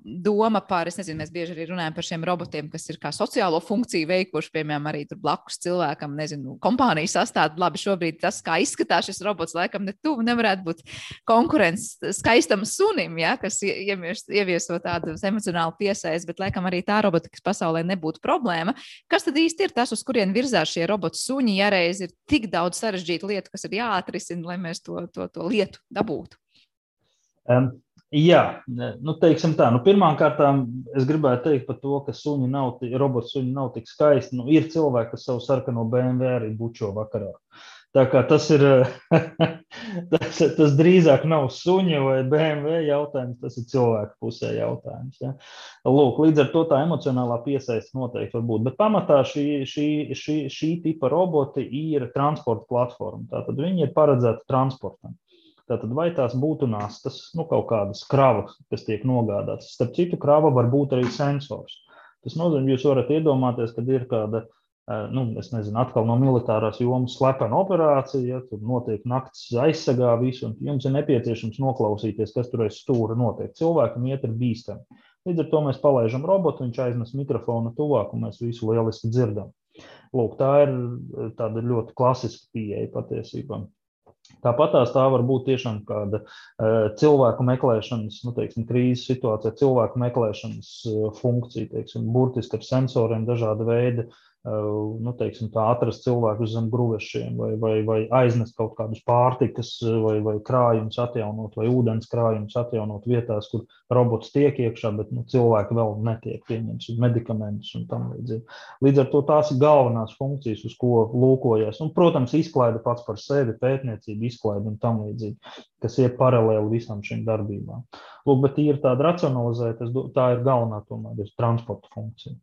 doma par, es nezinu, mēs bieži arī runājam par šiem robotiem, kas ir kā sociālo funkciju veikuši, piemēram, arī blakus cilvēkam, nezinu, kompānijas sastāvdaļa. Labi, šobrīd tas, kā izskatās šis robots, laikam ne tuvu nevarētu būt konkurence skaistam sunim, ja, kas ievieso tādu emocionālu piesaisti, bet laikam arī tā robotikas pasaulē nebūtu problēma. Kas tad īsti ir tas, uz kurien virzās šie robotu suņi, ja reiz ir tik daudz sarežģītu lietu, kas ir jāatrisina, lai mēs to, to, to lietu dabūtu? Um, Jā, nu, teiksim tā. Nu, Pirmkārt, es gribētu teikt par to, ka suņi nav, robotu suņi nav tik skaisti. Nu, ir cilvēki, kas savu sarkano BMW arī bučo vakarā. Tā kā tas ir, tas, tas drīzāk nav suņa vai BMW jautājums, tas ir cilvēku pusē jautājums. Ja? Lūk, līdz ar to tā emocionālā piesaiste noteikti var būt. Bet pamatā šī, šī, šī, šī tipa roboti ir transporta platforma. Tātad viņi ir paredzēti transportam. Tātad, vai tās būtu nastas, nu, kaut kādas kravas, kas tiek nogādātas. Starp citu, krava var būt arī sensors. Tas nozīmē, jūs varat iedomāties, kad ir kāda, eh, nu, es nezinu, atkal no militārās jomas slepena operācija, ja tur notiek nakts aizsargā visu, un jums ir nepieciešams noklausīties, kas tur aiz stūra notiek. Cilvēkam iet ir bīstami. Līdz ar to mēs palaidām robotu, viņš aiznes mikrofonu tuvāk, un mēs visu lieliski dzirdam. Lūk, tā ir tāda ļoti klasiska pieeja patiesībā. Tāpat tā var būt tiešām kāda uh, cilvēku meklēšanas, nu, teiksim, krīzes situācija, cilvēku meklēšanas uh, funkcija, teiksim, burtiski ar sensoriem, dažāda veida nu, teiksim, tā, atrast cilvēkus zem gruvešiem, vai, vai, vai aiznest kaut kādus pārtikas vai, vai krājumus atjaunot, vai ūdens krājumus atjaunot vietās, kur robots tiek iekšā, bet nu, cilvēki vēl netiek pieņemts, medikamentus un tam līdzīgi. Līdz ar to tās ir galvenās funkcijas, uz ko lūkojas. Un, protams, izklaide pats par sevi, pētniecība, izklaide un tam līdzīgi, kas iet paralēli visam šīm darbībām. Lūk, bet ir tāda racionalizēta, tā ir galvenā tomēr ir transporta funkcija.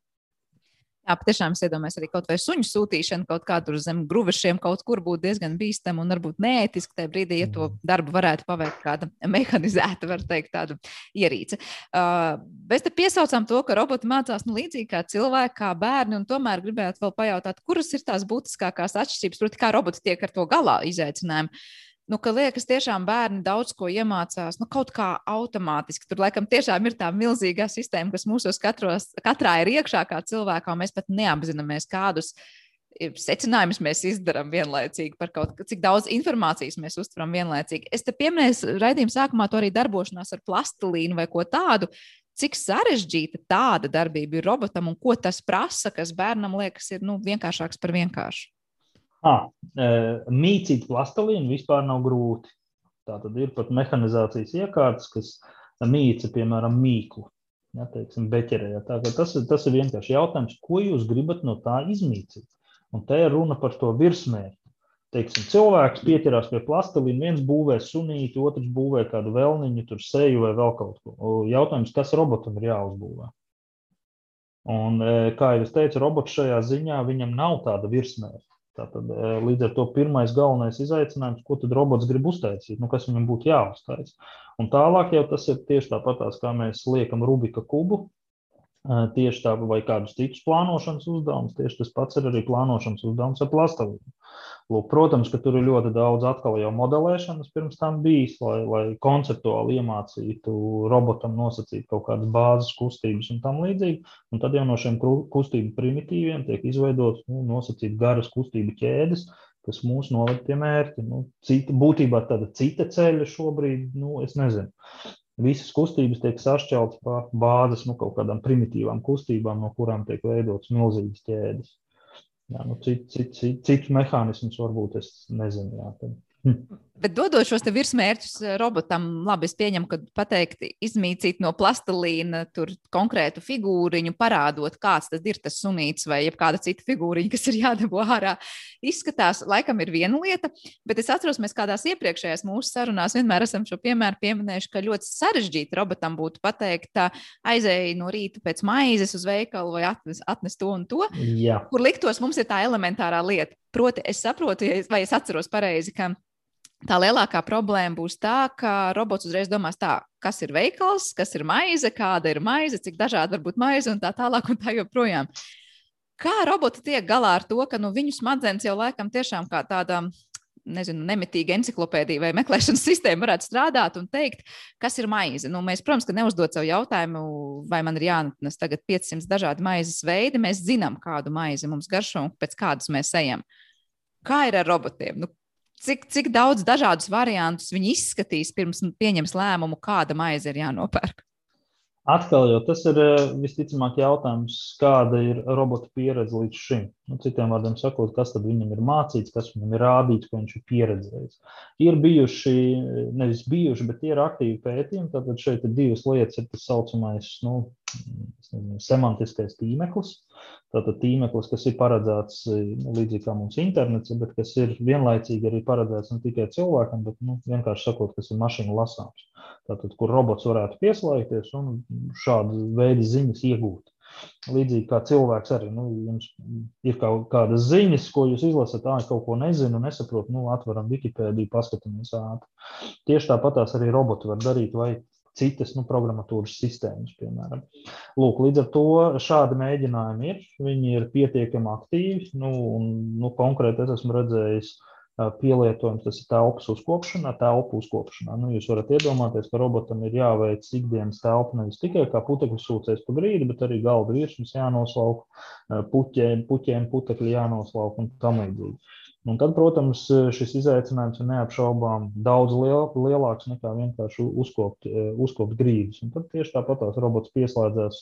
Jā, patiešām es iedomājos arī kaut vai suņu sūtīšanu kaut kādur zem gruvešiem, kaut kur būtu diezgan bīstama un varbūt neētiski tajā brīdī, ja to mhm. darbu varētu paveikt kāda mehanizēta, var teikt, tāda ierīce. Uh, mēs te piesaucām to, ka roboti mācās nu, līdzīgi kā cilvēki, kā bērni, un tomēr gribētu vēl pajautāt, kuras ir tās būtiskākās atšķirības, proti, kā roboti tiek ar to galā izaicinājumu nu, ka liekas, tiešām bērni daudz ko iemācās nu, kaut kā automātiski. Tur laikam tiešām ir tā milzīgā sistēma, kas mūsos katros, katrā ir iekšā kā cilvēkā, un mēs pat neapzināmies, kādus secinājumus mēs izdarām vienlaicīgi par kaut cik daudz informācijas mēs uztveram vienlaicīgi. Es te pieminēju raidījuma sākumā to arī darbošanās ar plastilīnu vai ko tādu. Cik sarežģīta tāda darbība ir robotam un ko tas prasa, kas bērnam liekas ir nu, vienkāršāks par vienkāršu? Ah, mīcīt plastelīnu vispār nav grūti. Tā tad ir pat mehanizācijas iekārtas, kas mīca, piemēram, mīklu. Ja, teiksim, beķerē, ja. tā, tas, tas ir vienkārši jautājums, ko jūs gribat no tā izmīcīt. Un te ir runa par to virsmērķi. Teiksim, cilvēks pieķerās pie plastelīna, viens būvē sunīti, otrs būvē kādu vēlniņu, tur seju vai vēl kaut ko. Jautājums, kas robotam ir jāuzbūvē? Un, kā jau es teicu, robots šajā ziņā viņam nav tāda virsmērķa. Tātad, e, līdz ar to pirmais galvenais izaicinājums, ko tad robots grib uztaisīt, nu, kas viņam būtu jāuztaisa. Un tālāk jau tas ir tieši tāpat, kā mēs liekam Rubika kubu, tieši tā, vai kādus citus plānošanas uzdevumus. Tieši tas pats ir arī plānošanas uzdevums ar plastelīnu. Lūk, protams, ka tur ir ļoti daudz atkal jau modelēšanas pirms tam bijis, lai, lai konceptuāli iemācītu robotam nosacīt kaut kādas bāzes kustības un tam līdzīgi. Un tad jau no šiem kustību primitīviem tiek izveidots nu, nosacīt garas kustību ķēdes, kas mūs noved pie mērķa. Nu, cita, būtībā tāda cita ceļa šobrīd, nu, es nezinu visas kustības tiek sašķeltas pa bāzes, nu, kaut kādām primitīvām kustībām, no kurām tiek veidotas milzīgas ķēdes. Jā, nu, Citus cit, cit, cit mehānismus varbūt es nezinu. Jā, tad. Bet dodot šos virsmērķus eh, robotam, labi, es pieņemu, ka pateikt, izmīcīt no plastelīna tur konkrētu figūriņu, parādot, kāds tas ir tas sunīts vai kāda cita figūriņa, kas ir jādabū ārā, izskatās, laikam ir viena lieta, bet es atceros, mēs kādās iepriekšējās mūsu sarunās vienmēr esam šo piemēru pieminējuši, ka ļoti sarežģīti robotam būtu pateikt, aizēj no rīta pēc maizes uz veikalu vai atnes, atnes to un to, Jā. kur liktos mums ir tā elementārā lieta. Proti, es saprotu, vai es atceros pareizi, ka Tā lielākā problēma būs tā, ka robots uzreiz domās, tā, kas ir veikals, kas ir maize, kāda ir maize, cik dažāda var būt maize un tā tālāk un tā joprojām. Kā roboti tiek galā ar to, ka nu, viņu smadzenes jau laikam tiešām kā tāda nezinu, nemitīga encyklopēdija vai meklēšanas sistēma varētu strādāt un teikt, kas ir maize. Nu, mēs, protams, neuzdod sev jautājumu, vai man ir jāatnes tagad 500 dažādi maizes veidi. Mēs zinām, kādu maizi mums garšo un pēc kādas mēs ejam. Kā ir ar robotiem? Nu, cik, cik daudz dažādus variantus viņi izskatīs pirms pieņems lēmumu, kāda maize ir jānopērk? Atkal jau tas ir eh, visticamāk jautājums, kāda ir robota pieredze līdz šim. Nu, citiem vārdiem sakot, kas tad viņam ir mācīts, kas viņam ir rādīts, ko viņš ir pieredzējis. Ir bijuši, nevis bijuši, bet ir aktīvi pētījumi. Tātad šeit ir divas lietas. Ir tas saucamais nu, nezinu, semantiskais tīmeklis. Tātad tīmeklis, kas ir paredzēts nu, līdzīgi kā mums internets, bet kas ir vienlaicīgi arī paredzēts ne tikai cilvēkam, bet nu, vienkārši sakot, kas ir mašīnu lasāms. Tātad, kur robots varētu pieslēgties un šādu veidu ziņas iegūt. Līdzīgi kā cilvēks arī, nu, jums ir kaut kādas ziņas, ko jūs izlasat, ah, kaut ko nezinu, nesaprotu, nu, atveram Wikipēdiju, paskatāmies ātri. Tieši tāpat tās arī roboti var darīt, vai citas nu, programmatūras sistēmas, piemēram. Lūk, līdz ar to šādi mēģinājumi ir, viņi ir pietiekami aktīvi, nu, un nu, konkrēti es esmu redzējis pielietojums, tas ir telpas uzkopšanā, telpu uzkopšanā. Nu, jūs varat iedomāties, ka robotam ir jāveic ikdienas telpa nevis tikai kā putekļu sūcējs pa grīdu, bet arī galda virsmas jānoslauk, puķiem, puķiem putekļi jānoslauk un tam līdzīgi. Un tad, protams, šis izaicinājums ir neapšaubām daudz liel, lielāks nekā vienkārši uzkopt, uzkopt grīdas. Un tad tieši tāpat tās robots pieslēdzās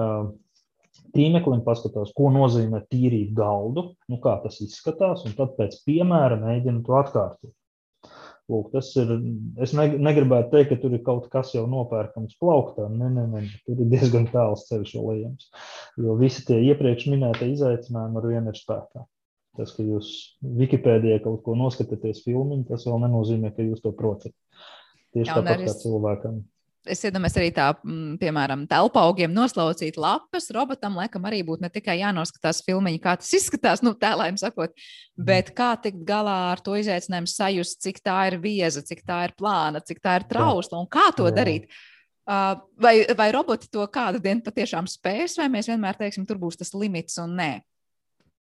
uh, tīmeklim, paskatās, ko nozīmē tīrīt galdu, nu, kā tas izskatās, un tad pēc piemēra mēģina to atkārtot. Lūk, tas ir. Es ne, negribētu teikt, ka tur ir kaut kas jau nopērkams plauktā. Nē, nē, nē, tur ir diezgan tāls ceļš. Jo visi tie iepriekš minētie izaicinājumi ar vienu ir spēkā. Tas, ka jūs Wikipēdijā kaut ko noskatāties filmu, tas vēl nenozīmē, ka jūs to protat. Tieši tāpat kā cilvēkam es iedomājos arī tā, mm, piemēram, telpa augiem noslaucīt lapas. Robotam, laikam, arī būtu ne tikai jānoskatās filmiņa, kā tas izskatās, nu, tēlājiem sakot, bet kā tikt galā ar to izaicinājumu sajust, cik tā ir vieza, cik tā ir plāna, cik tā ir trausla un kā to Jā. darīt. Uh, vai, vai roboti to kādu dienu patiešām spēs, vai mēs vienmēr teiksim, tur būs tas limits un nē?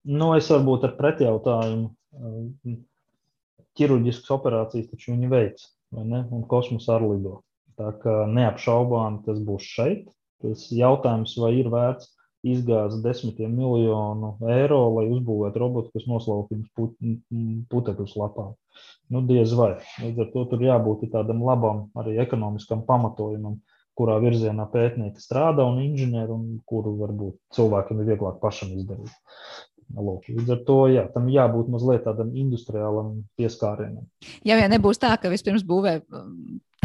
Nu, es varbūt ar pretjautājumu. Ķirurģiskas operācijas taču viņi veic? Un kosmosā arī lido. Tā kā neapšaubām tas būs šeit. Tas jautājums, vai ir vērts izgāzt desmitiem miljonu eiro, lai uzbūvētu robotu, kas noslaukums put, putekļus lapām. Nu, diez vai. Līdz ar to tur jābūt tādam labam arī ekonomiskam pamatojumam, kurā virzienā pētnieki strādā un inženieri, un kuru varbūt cilvēkam ir vieglāk pašam izdarīt. Lūk, līdz ar to jā, tam jābūt mazliet tādam industriālam pieskārienam. Ja vien nebūs tā, ka vispirms būvē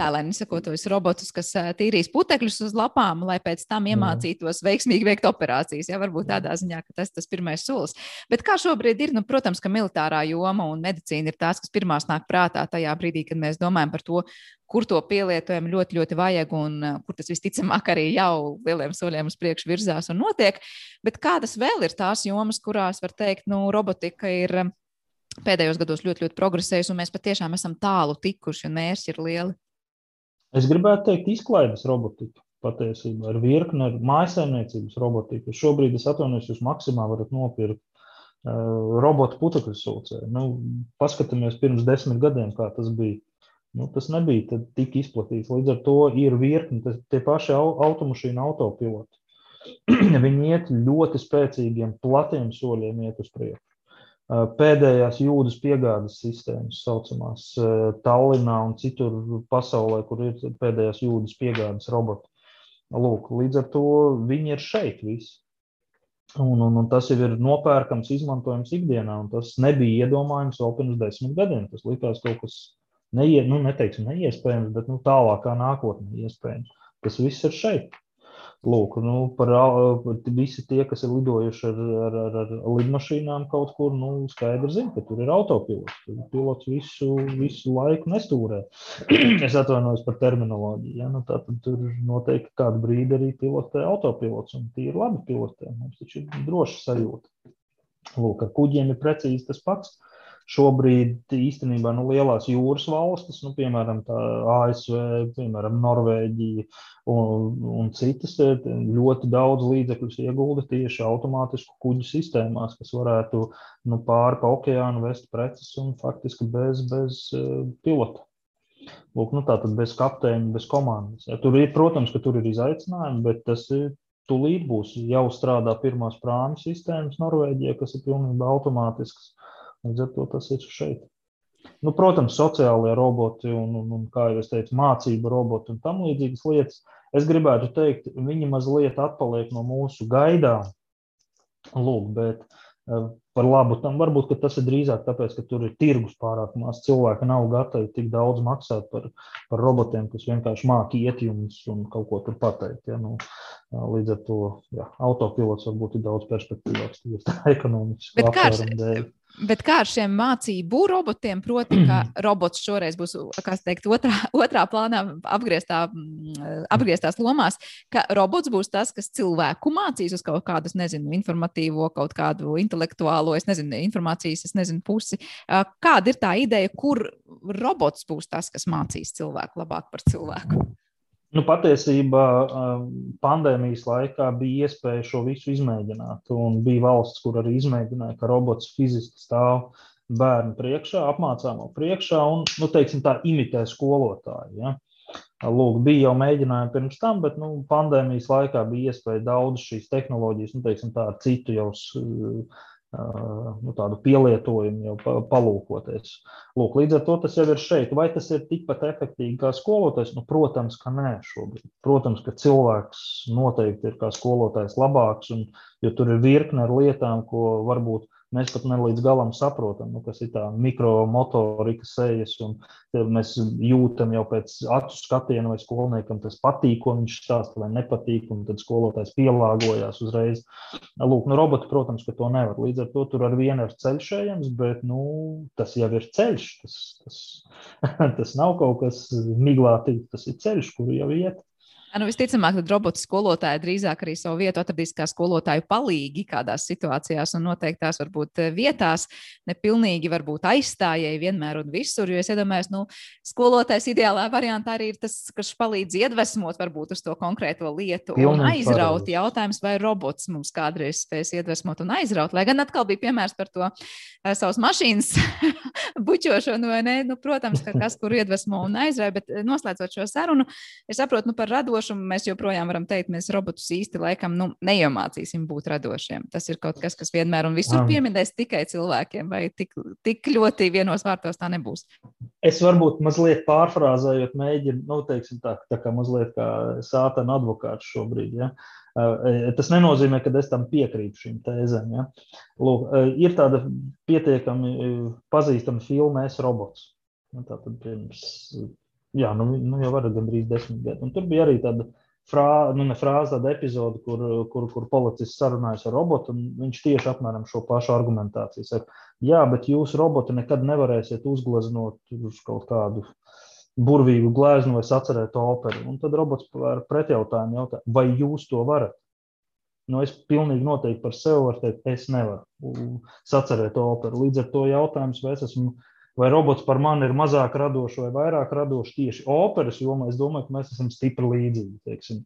attēlēni, sakotos robotus, kas tīrīs putekļus uz lapām, lai pēc tam iemācītos veiksmīgi veikt operācijas. Jā, varbūt tādā ziņā, ka tas ir tas pirmais solis. Bet kā šobrīd ir, nu, protams, ka militārā joma un medicīna ir tās, kas pirmās nāk prātā tajā brīdī, kad mēs domājam par to, kur to pielietojumu ļoti, ļoti vajag un kur tas visticamāk arī jau lieliem soļiem uz priekšu virzās un notiek. Bet kādas vēl ir tās jomas, kurās var teikt, nu, robotika ir pēdējos gados ļoti, ļoti progresējusi, un mēs patiešām esam tālu tikuši, un mērķi ir lieli? Es gribētu teikt, izklaides robotika patiesībā ar virkni ar mājasemniecības robotiku. Šobrīd es atvainojos, jūs maksimā varat nopirkt uh, robotu putekļu sūcēju. Nu, paskatāmies pirms desmit gadiem, kā tas bija. Nu, tas nebija tik izplatīts. Līdz ar to ir virkni, tas, tie paši automašīnu autopiloti. Viņi iet ļoti spēcīgiem, platiem soļiem, iet uz priekšu. Pēdējās jūdas piegādes sistēmas, saucamās Tallinā un citur pasaulē, kur ir pēdējās jūdas piegādes roboti. Lūk, līdz ar to viņi ir šeit visi. Un, un, un tas jau ir nopērkams, izmantojams ikdienā, un tas nebija iedomājams vēl pirms desmit gadiem. Tas likās kaut kas neie, nu, neteiksim, neiespējams, bet nu, tālākā nākotnē iespējams. Tas viss ir šeit. Lūk, nu, par, par visi tie, kas ir lidojuši ar, ar, ar, ar lidmašīnām kaut kur, nu, skaidri zina, ka tur ir autopilots. Tur pilots visu, visu laiku nestūrē. es atvainojos par terminoloģiju. Ja? Nu, tā tur noteikti kādu brīdi arī pilotē autopilots, un tie ir labi pilotē. Mums taču ir droša sajūta. Lūk, ar kuģiem ir precīzi tas pats. Šobrīd īstenībā nu, lielās jūras valstis, nu, piemēram, ASV, piemēram, Norvēģija un, un citas, ļoti daudz līdzekļus iegulda tieši automātisku kuģu sistēmās, kas varētu nu, pāri pa okeānu vest preces un faktiski bez, bez uh, pilota. Lūk, nu, tā tad bez kapteiņa, bez komandas. Ja, tur ir, protams, ka tur ir izaicinājumi, bet tas ir tūlīt būs jau strādā pirmās prāmju sistēmas Norvēģijā, kas ir pilnībā automātiskas. Līdz ar to tas ir šeit. Nu, protams, sociālajie roboti un, un, un, kā jau es teicu, mācību roboti un tam līdzīgas lietas. Es gribētu teikt, viņi mazliet atpaliek no mūsu gaidām. Lūk, bet eh, par labu tam varbūt tas ir drīzāk tāpēc, ka tur ir tirgus pārāk maz. Cilvēki nav gatavi tik daudz maksāt par, par robotiem, kas vienkārši māki iet jums un kaut ko tur pateikt. Ja? Nu, līdz ar to jā, autopilots varbūt ir daudz perspektīvāks, tā ekonomiski. Bet kā ar šiem mācību robotiem, proti, ka robots šoreiz būs teikt, otrā, otrā plānā, apgrieztā, apgrieztās lomās, ka robots būs tas, kas cilvēku mācīs uz kaut kādu, nezinu, informatīvo, kaut kādu intelektuālo, es nezinu, informācijas, es nezinu, pusi. Kāda ir tā ideja, kur robots būs tas, kas mācīs cilvēku labāk par cilvēku? Nu, patiesībā um, pandēmijas laikā bija iespēja šo visu izmēģināt. Bija valsts, kur arī izmēģināja, ka robots fiziski stāv bērnu priekšā, apmācāmo priekšā un, nu, teiksim, tā imitē skolotāju. Ja? Lūk, bija jau mēģinājumi pirms tam, bet nu, pandēmijas laikā bija iespēja daudz šīs tehnoloģijas, nu, teiksim, tā ar citu jau nu, tādu pielietojumu jau palūkoties. Lūk, līdz ar to tas jau ir šeit. Vai tas ir tikpat efektīvi kā skolotājs? Nu, protams, ka nē, šobrīd. Protams, ka cilvēks noteikti ir kā skolotājs labāks, un, jo tur ir virkne ar lietām, ko varbūt mēs pat ne līdz galam saprotam, nu, kas ir tā mikromotorika sejas, mēs jūtam jau pēc acu skatiena, vai skolniekam tas patīk, ko viņš stāsta, vai nepatīk, un tad skolotājs pielāgojās uzreiz. Lūk, nu, roboti, protams, ka to nevar. Līdz ar to tur ar vienu ir ceļš ejams, bet nu, tas jau ir ceļš. Tas, tas, tas nav kaut kas miglātīgs, tas ir ceļš, kuru jau iet. Nu, visticamāk, tad robotu skolotāji drīzāk arī savu vietu atradīs kā skolotāju palīgi kādās situācijās un noteiktās varbūt eh, vietās, nepilnīgi varbūt aizstājēji vienmēr un visur. Jo es iedomājos, nu, skolotājs ideālā variantā arī ir tas, kas palīdz iedvesmot varbūt uz to konkrēto lietu Pilnīgi un aizraut. Pareiz. Jautājums, vai robots mums kādreiz spēs iedvesmot un aizraut, lai gan atkal bija piemērs par to uh, savas mašīnas bučošanu, vai ne? Nu, protams, ka kas kur iedvesmo un aizrauj, bet eh, noslēdzot šo sarunu, es saprotu, nu, par radošu radošumu mēs joprojām varam teikt, mēs robotus īsti laikam nu, neiemācīsim būt radošiem. Tas ir kaut kas, kas vienmēr un visur pieminēs tikai cilvēkiem, vai tik, tik ļoti vienos vārtos tā nebūs. Es varbūt mazliet pārfrāzējot, mēģinu, nu, teiksim, tā, tā kā mazliet kā sātana advokāts šobrīd. Ja? Tas nenozīmē, ka es tam piekrītu šīm tēzēm. Ja? Lūk, ir tāda pietiekami pazīstama filma Es robots. Nu, tā tad pirms jā, nu, nu jau var gandrīz desmit gadi. Un tur bija arī tāda frā, nu, frāze, tāda epizode, kur, kur, kur policists sarunājas ar robotu, un viņš tieši apmēram šo pašu argumentāciju saka, jā, bet jūs roboti nekad nevarēsiet uzgleznot uz kaut kādu burvīgu gleznu vai sacerēt operu. Un tad robots ar pretjautājumu jautā, vai jūs to varat? Nu, es pilnīgi noteikti par sevi varu teikt, es nevaru sacerēt operu. Līdz ar to jautājums, vai es esmu vai robots par mani ir mazāk radošs vai vairāk radošs tieši operas jomā, es domāju, ka mēs esam stipri līdzīgi.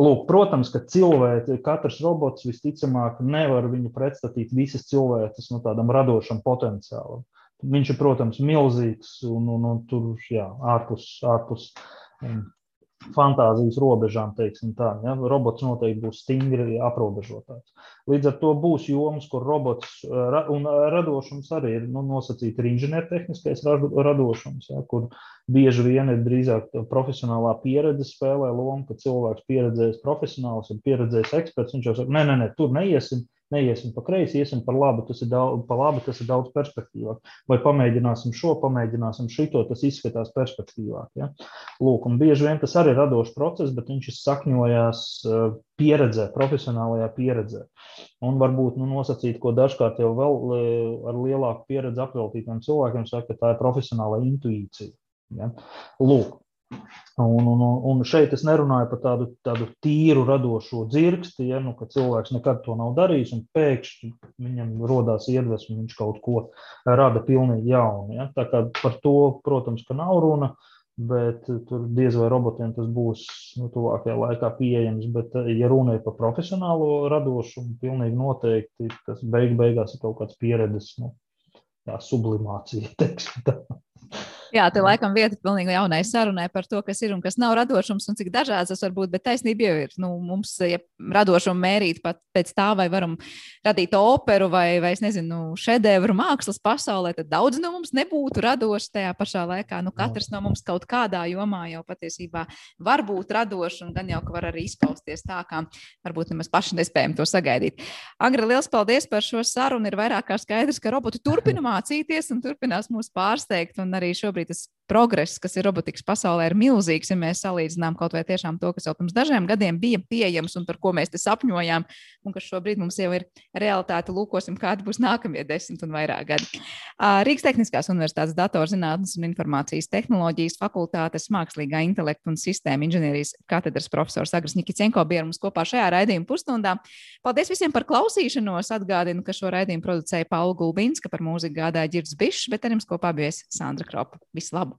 Lūk, protams, ka cilvēki, katrs robots visticamāk nevar viņu pretstatīt visas cilvēces no tādam radošam potenciālam. Viņš ir, protams, milzīgs un, un, un tur jā, ārpus, ārpus um, fantāzijas robežām, teiksim tā. Ja? Robots noteikti būs stingri aprobežotāks. Līdz ar to būs jomas, kur robots un radošums arī ir nu, nosacīts ar inženiertehniskais radošums, ja? kur bieži vien ir drīzāk profesionālā pieredze spēlē lomu, ka cilvēks pieredzējis profesionāls un pieredzējis eksperts. Viņš jau saka, nē, nē, nē, tur neiesim neiesim pa kreisi, iesim par labu, tas ir daudz, pa labi, tas ir daudz perspektīvāk. Vai pamēģināsim šo, pamēģināsim šito, tas izskatās perspektīvāk. Ja? Lūk, un bieži vien tas arī ir radošs process, bet viņš sakņojās eh, pieredzē, profesionālajā pieredzē. Un varbūt nu, nosacīt, ko dažkārt jau vēl eh, ar lielāku pieredzi apveltītiem cilvēkiem saka, ka tā ir profesionāla intuīcija. Ja? Lūk, Un, un, un šeit es nerunāju par tādu, tādu tīru radošo dzirksti, ja, nu, cilvēks nekad to nav darījis, un pēkšņi viņam radās iedvesma, viņš kaut ko rada pilnīgi jaunu. Ja. Tā kā par to, protams, ka nav runa, bet tur diez vai robotiem tas būs nu, tuvākajā laikā pieejams. Bet, ja runa ir par profesionālo radošumu, pilnīgi noteikti tas beig beigās ir kaut kāds pieredzes nu, sublimācija. Teiksim, Jā, te laikam vieta pilnīgi jaunai sarunai par to, kas ir un kas nav radošums un cik dažāds tas var būt. Bet taisnība jau ir. Nu, mums, ja radošumu mērīt pat pēc tā, vai varam radīt operu vai, vai es nezinu, šedevru mākslas pasaulē, tad daudz no mums nebūtu radoši tajā pašā laikā. Nu, katrs no mums kaut kādā jomā jau patiesībā var būt radošs un gan jau, ka var arī izpausties tā, kā varbūt nemaz paši nespējam to sagaidīt. Agra, liels paldies par šo sarunu. Ir vairāk kā skaidrs, ka roboti turpina mācīties un turpinās mūs pārsteigt. Un arī šobrīd šobrīd tas progress, kas ir robotikas pasaulē, ir milzīgs. Ja mēs salīdzinām kaut vai tiešām to, kas jau pirms dažiem gadiem bija pieejams un par ko mēs te sapņojām, un kas šobrīd mums jau ir realitāte, lūkosim, kādi būs nākamie desmit un vairāk gadi. Rīgas Tehniskās Universitātes datorzinātnes un informācijas tehnoloģijas fakultātes mākslīgā intelekta un sistēma inženierijas katedras profesors Agris Nikicenko bija mums kopā šajā raidījuma pusstundā. Paldies visiem par klausīšanos. Atgādinu, ka šo raidījumu producēja Paula Gulbinska, par mūziku gādāja Girds Bišs, bet ar jums kopā bija Sandra Kropa. Visu labu!